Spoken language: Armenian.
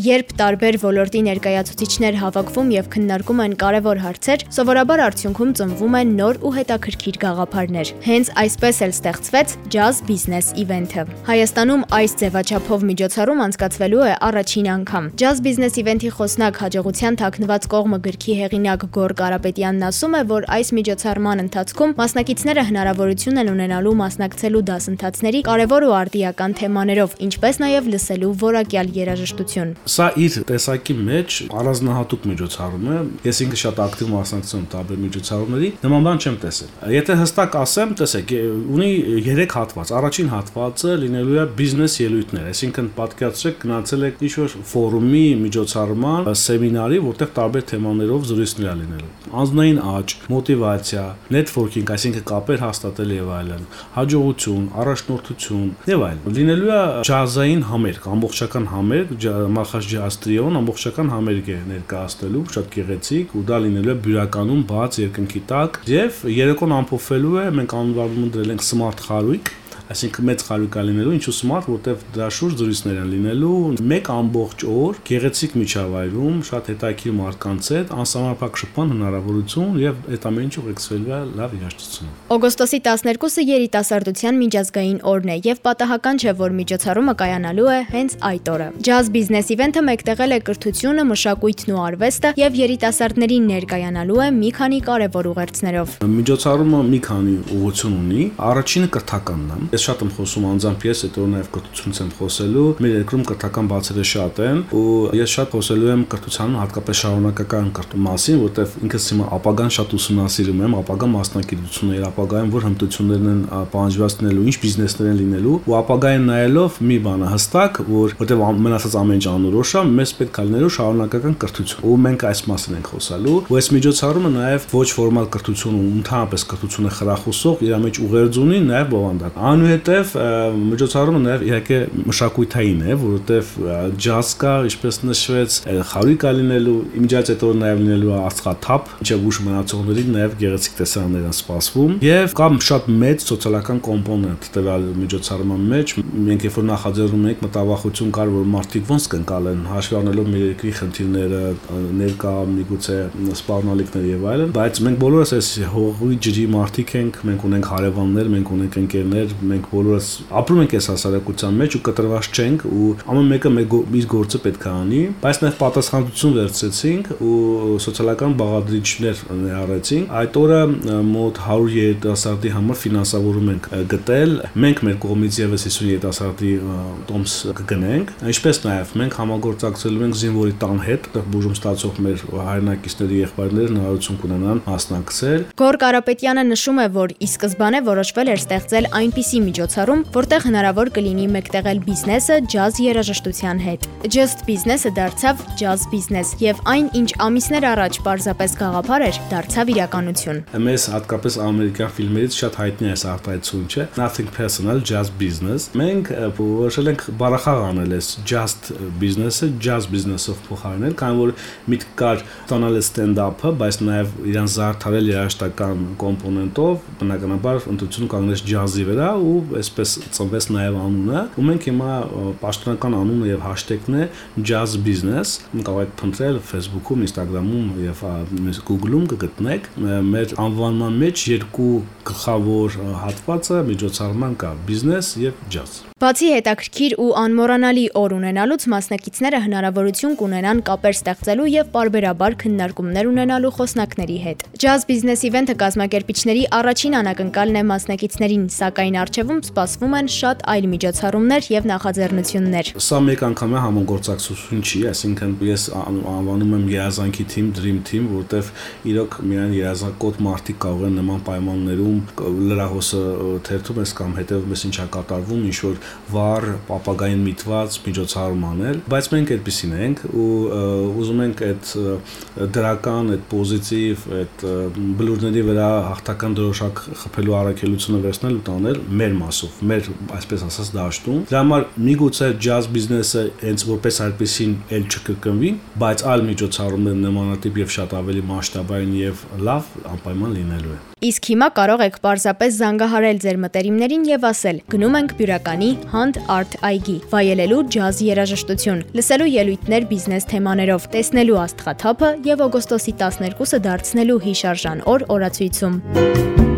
Երբ տարբեր ոլորտի ներկայացուցիչներ հավաքվում եւ քննարկում են կարևոր հարցեր, սովորաբար արդյունքում ծնվում են նոր ու հետաքրքիր գաղափարներ։ Հենց այսպես էլ ստեղծվեց Jazz Business Event-ը։ Հայաստանում այս ձևաչափով միջոցառում անցկացվելու է առաջին անգամ։ Jazz Business Event-ի խոսնակ հաջողության թաքնված կողմը գրքի հեղինակ Գոր Կարապետյանն ասում է, որ այս միջոցառման ընթացքում մասնակիցները հնարավորություն են ունենալու մասնակցելու դասընթացների կարևոր ու արդիական թեմաներով, ինչպես նաև լսելու որակյալ երաժշտություն։ Սա իր տեսակի մեջ առանձնահատուկ միջոցառում է։ Ես ինքը շատ ակտիվ մասնակցում տարբեր միջոցառումների, նման բան չեմ տեսել։ Եթե հստակ ասեմ, տեսեք, ունի 3 հատված։ Առաջին հատվածը լինելու է բիզնես ելույթներ, այսինքն պատկերացրեք գնացել եք ինչ-որ ֆորումի միջոցառման, սեմինարի, որտեղ տարբեր թեմաներով զրույցներ լինելու։ Անձնային աճ, մոտիվացիա, նետվորքինգ, այսինքն կապեր հաստատել եւ այլն, հաջողություն, առաջնորդություն եւ այլն։ Լինելու է ջազային համերգ, ամբողջական համերգ, նախաշջաստրիոն ամբողջական համերգ է ներկայացնելու, շատ գեղեցիկ ու դա լինելու է բյուրականում բաց երկնքի տակ եւ երեկոն ամփոփվելու է մենք անվանում դրել ենք smart խարույկ այսինքն մեծ խարույկա լինելու, ինչու smart, որտեվ դրա շուրջ զրույցներ են լինելու, մեկ ամբողջ օր գեղեցիկ միջավայրում, շատ հետաքրքիր մարդկանց հետ, անսահմանափակ շփման հնարավորություն եւ այդ ամեն ինչը ուղեկցվելու է լավ երաժշտություն։ Օգոստոսի 12-ը երիտասարդության միջազգային օրն է եւ պատահական չէ, որ միջոցառումը կայանալու է հենց այդ օրը։ Jazz Business Event-ը մեկտեղել է կրթությունը, մշակույթն ու արվեստը եւ երիտասարդներին ներկայանալու է մի քանի կարևոր ուղերձներով։ Միջոցառումը մի քանի ուղղություն ունի։ Առաջինը կրթականն է Ես շատ եմ խոսում անձամբ ես, հետո նաև կրթությունից եմ խոսելու։ Մեր երկրում կրթական բացերը շատ են ու ես շատ խոսելու եմ կրթության հատկապես շարունակական կրթության մասին, որտեղ ինքս հիմա ապագան շատ ուսումնասիրում եմ, ապագա մասնագիտություններ, ապագայում որ հմտություններն են պահանջված լինելու, ինչ բիզնեսներ են լինելու ու ապագային նայելով մի բան է հստակ, որ որտեղ մնացած ամեն ինչ անորոշ է, մեզ պետք է լինելու շարունակական կրթություն։ Ու մենք այս մասին ենք խոսալու։ Ու այս միջոցառումը նաև ոչ ֆորմալ կրթություն ու ընդհանրապես կրթությունը խրախուսող իր մեջ ուղերձ ունի նաև բովանդակ։ Անու Այնուհետև միջոցառումը նաև իհարկե մշակույթային է, որովհետև ջազ կա, ինչպես նշվեց, խարույկա լինելու, իմիջիայց հետո նաև լինելու ածխաթափ, ինչը ուշ մնացողներին նաև գեղեցիկ տեսարաններ են սպասվում, եւ կա շատ մեծ սոցիալական կոմպոնենտ տվյալ միջոցառման մեջ։ Մենք երբ որ նախաձեռնում ենք մտավախություն կար, որ մարդիկ ոնց կընկալեն, հաշվի առնելով մեր երկրի խնդիրները, ներկա միգուցե սպառնալիքներ եւ այլն, բայց մենք բոլորս այս հողի ջրի մարդիկ ենք, մենք ունենք հարևաններ, մենք ունենք ընկերներ, մենք բոլորս ապրում ենք այս հասարակության մեջ ու կտրված չենք ու ամեն մեկը մեր գործը պետք է անի, բայց նաև պատասխանատվություն վերցրեցինք ու սոցիալական բաղադրիչներ ներառեցինք։ Այդ օրը մոտ 100 երիտասարդի համար ֆինանսավորում ենք գտել։ Մենք մեր կողմից եւս 50 երիտասարդի տոմս կգնենք։ Ինչպես նաև մենք համագործակցելու ենք զինվորի տան հետ, բուժում ստացող մեր հայրենակիցների եղբայրները հնարավորություն կունենան մասնակցել։ Գոր Կարապետյանը նշում է, որ ի սկզբանե որոշվել էր ստեղծել այնպիսի միջոցառում, որտեղ հնարավոր կլինի մեկտեղել բիզնեսը ջազ երաժշտության հետ։ Just Business-ը դարձավ Jazz Business եւ այն, ինչ ամիսներ առաջ պարզապես գաղափար էր, դարձավ իրականություն։ Մեզ հատկապես ամերիկյան ֆիլմերից շատ հայտնի է այս արտահայտությունը, Nothing personal, just business։ Մենք որոշել ենք բարախաղ անել այս just business-ը jazz business-ով փոխարինել, քանի որ միտք կար ստանալ stand-up-ը, բայց նաև իրան զարդարել երաժշտական կոմպոնենտով, բնականաբար ընտրություն կանգնեց ջազի վրա ու այսպես ծնվեց նաև անունը ու մենք հիմա պաշտոնական անունը եւ հաշտեգն է jazz business կարող եք փնտրել Facebook-ում, Instagram-ում եւ Google-ում կգտնեք մեր անվանման մեջ երկու գլխավոր հատվածը միջոցառման կա business եւ jazz Բացի հետաքրքիր ու անմոռանալի օր ունենալուց մասնակիցները հնարավորություն կունենան կապեր ստեղծելու եւ parberabar քննարկումներ ունենալու խոսնակների հետ։ Jazz Business Event-ը կազմակերպիչների առաջին անակնկալն է մասնակիցներին, սակայն արժևում սպասվում են շատ այլ միջոցառումներ եւ նախաձեռնություններ։ Սա մեկ անգամյա համագործակցություն չի, այսինքն ես անվանում եմ երազանքի թիմ, Dream Team, որտեվ իրոք միայն երազակոտ մարդիկ կարող են նման պայմաններում լրահոսը թերթում ես կամ հետևում ես ինչա կատարվում, ինչ որ վառ, ապագային միտված միջոցառում անել, բայց մենք այդպեսին ենք ու ուզում ենք այդ դրական, այդ պոզիտիվ, այդ բլուրների վրա հաղթական դրոշակ խփելու առաքելությունը վերցնել ու տանել մեր մասով, մեր այսպես ասած դաշտում։ Դրա համար միգուցե ջազ բիզնեսը հենց որպես այդպեսին էլ չկրկնվի, բայց այլ միջոցառումներ նմանատիպ եւ շատ ավելի մասշտաբային եւ լավ անպայման լինելու է։ Իսկ հիմա կարող եք պարզապես զանգահարել ձեր մտերիմներին եւ ասել. գնում ենք Բյուրականի Hand Art այգի, վայելելու ջազ երաժշտություն, լսելու ելույթներ բիզնես թեմաներով, տեսնելու աստղաթափը եւ օգոստոսի 12-ը դարձնելու հիշարժան օր օրացույցում։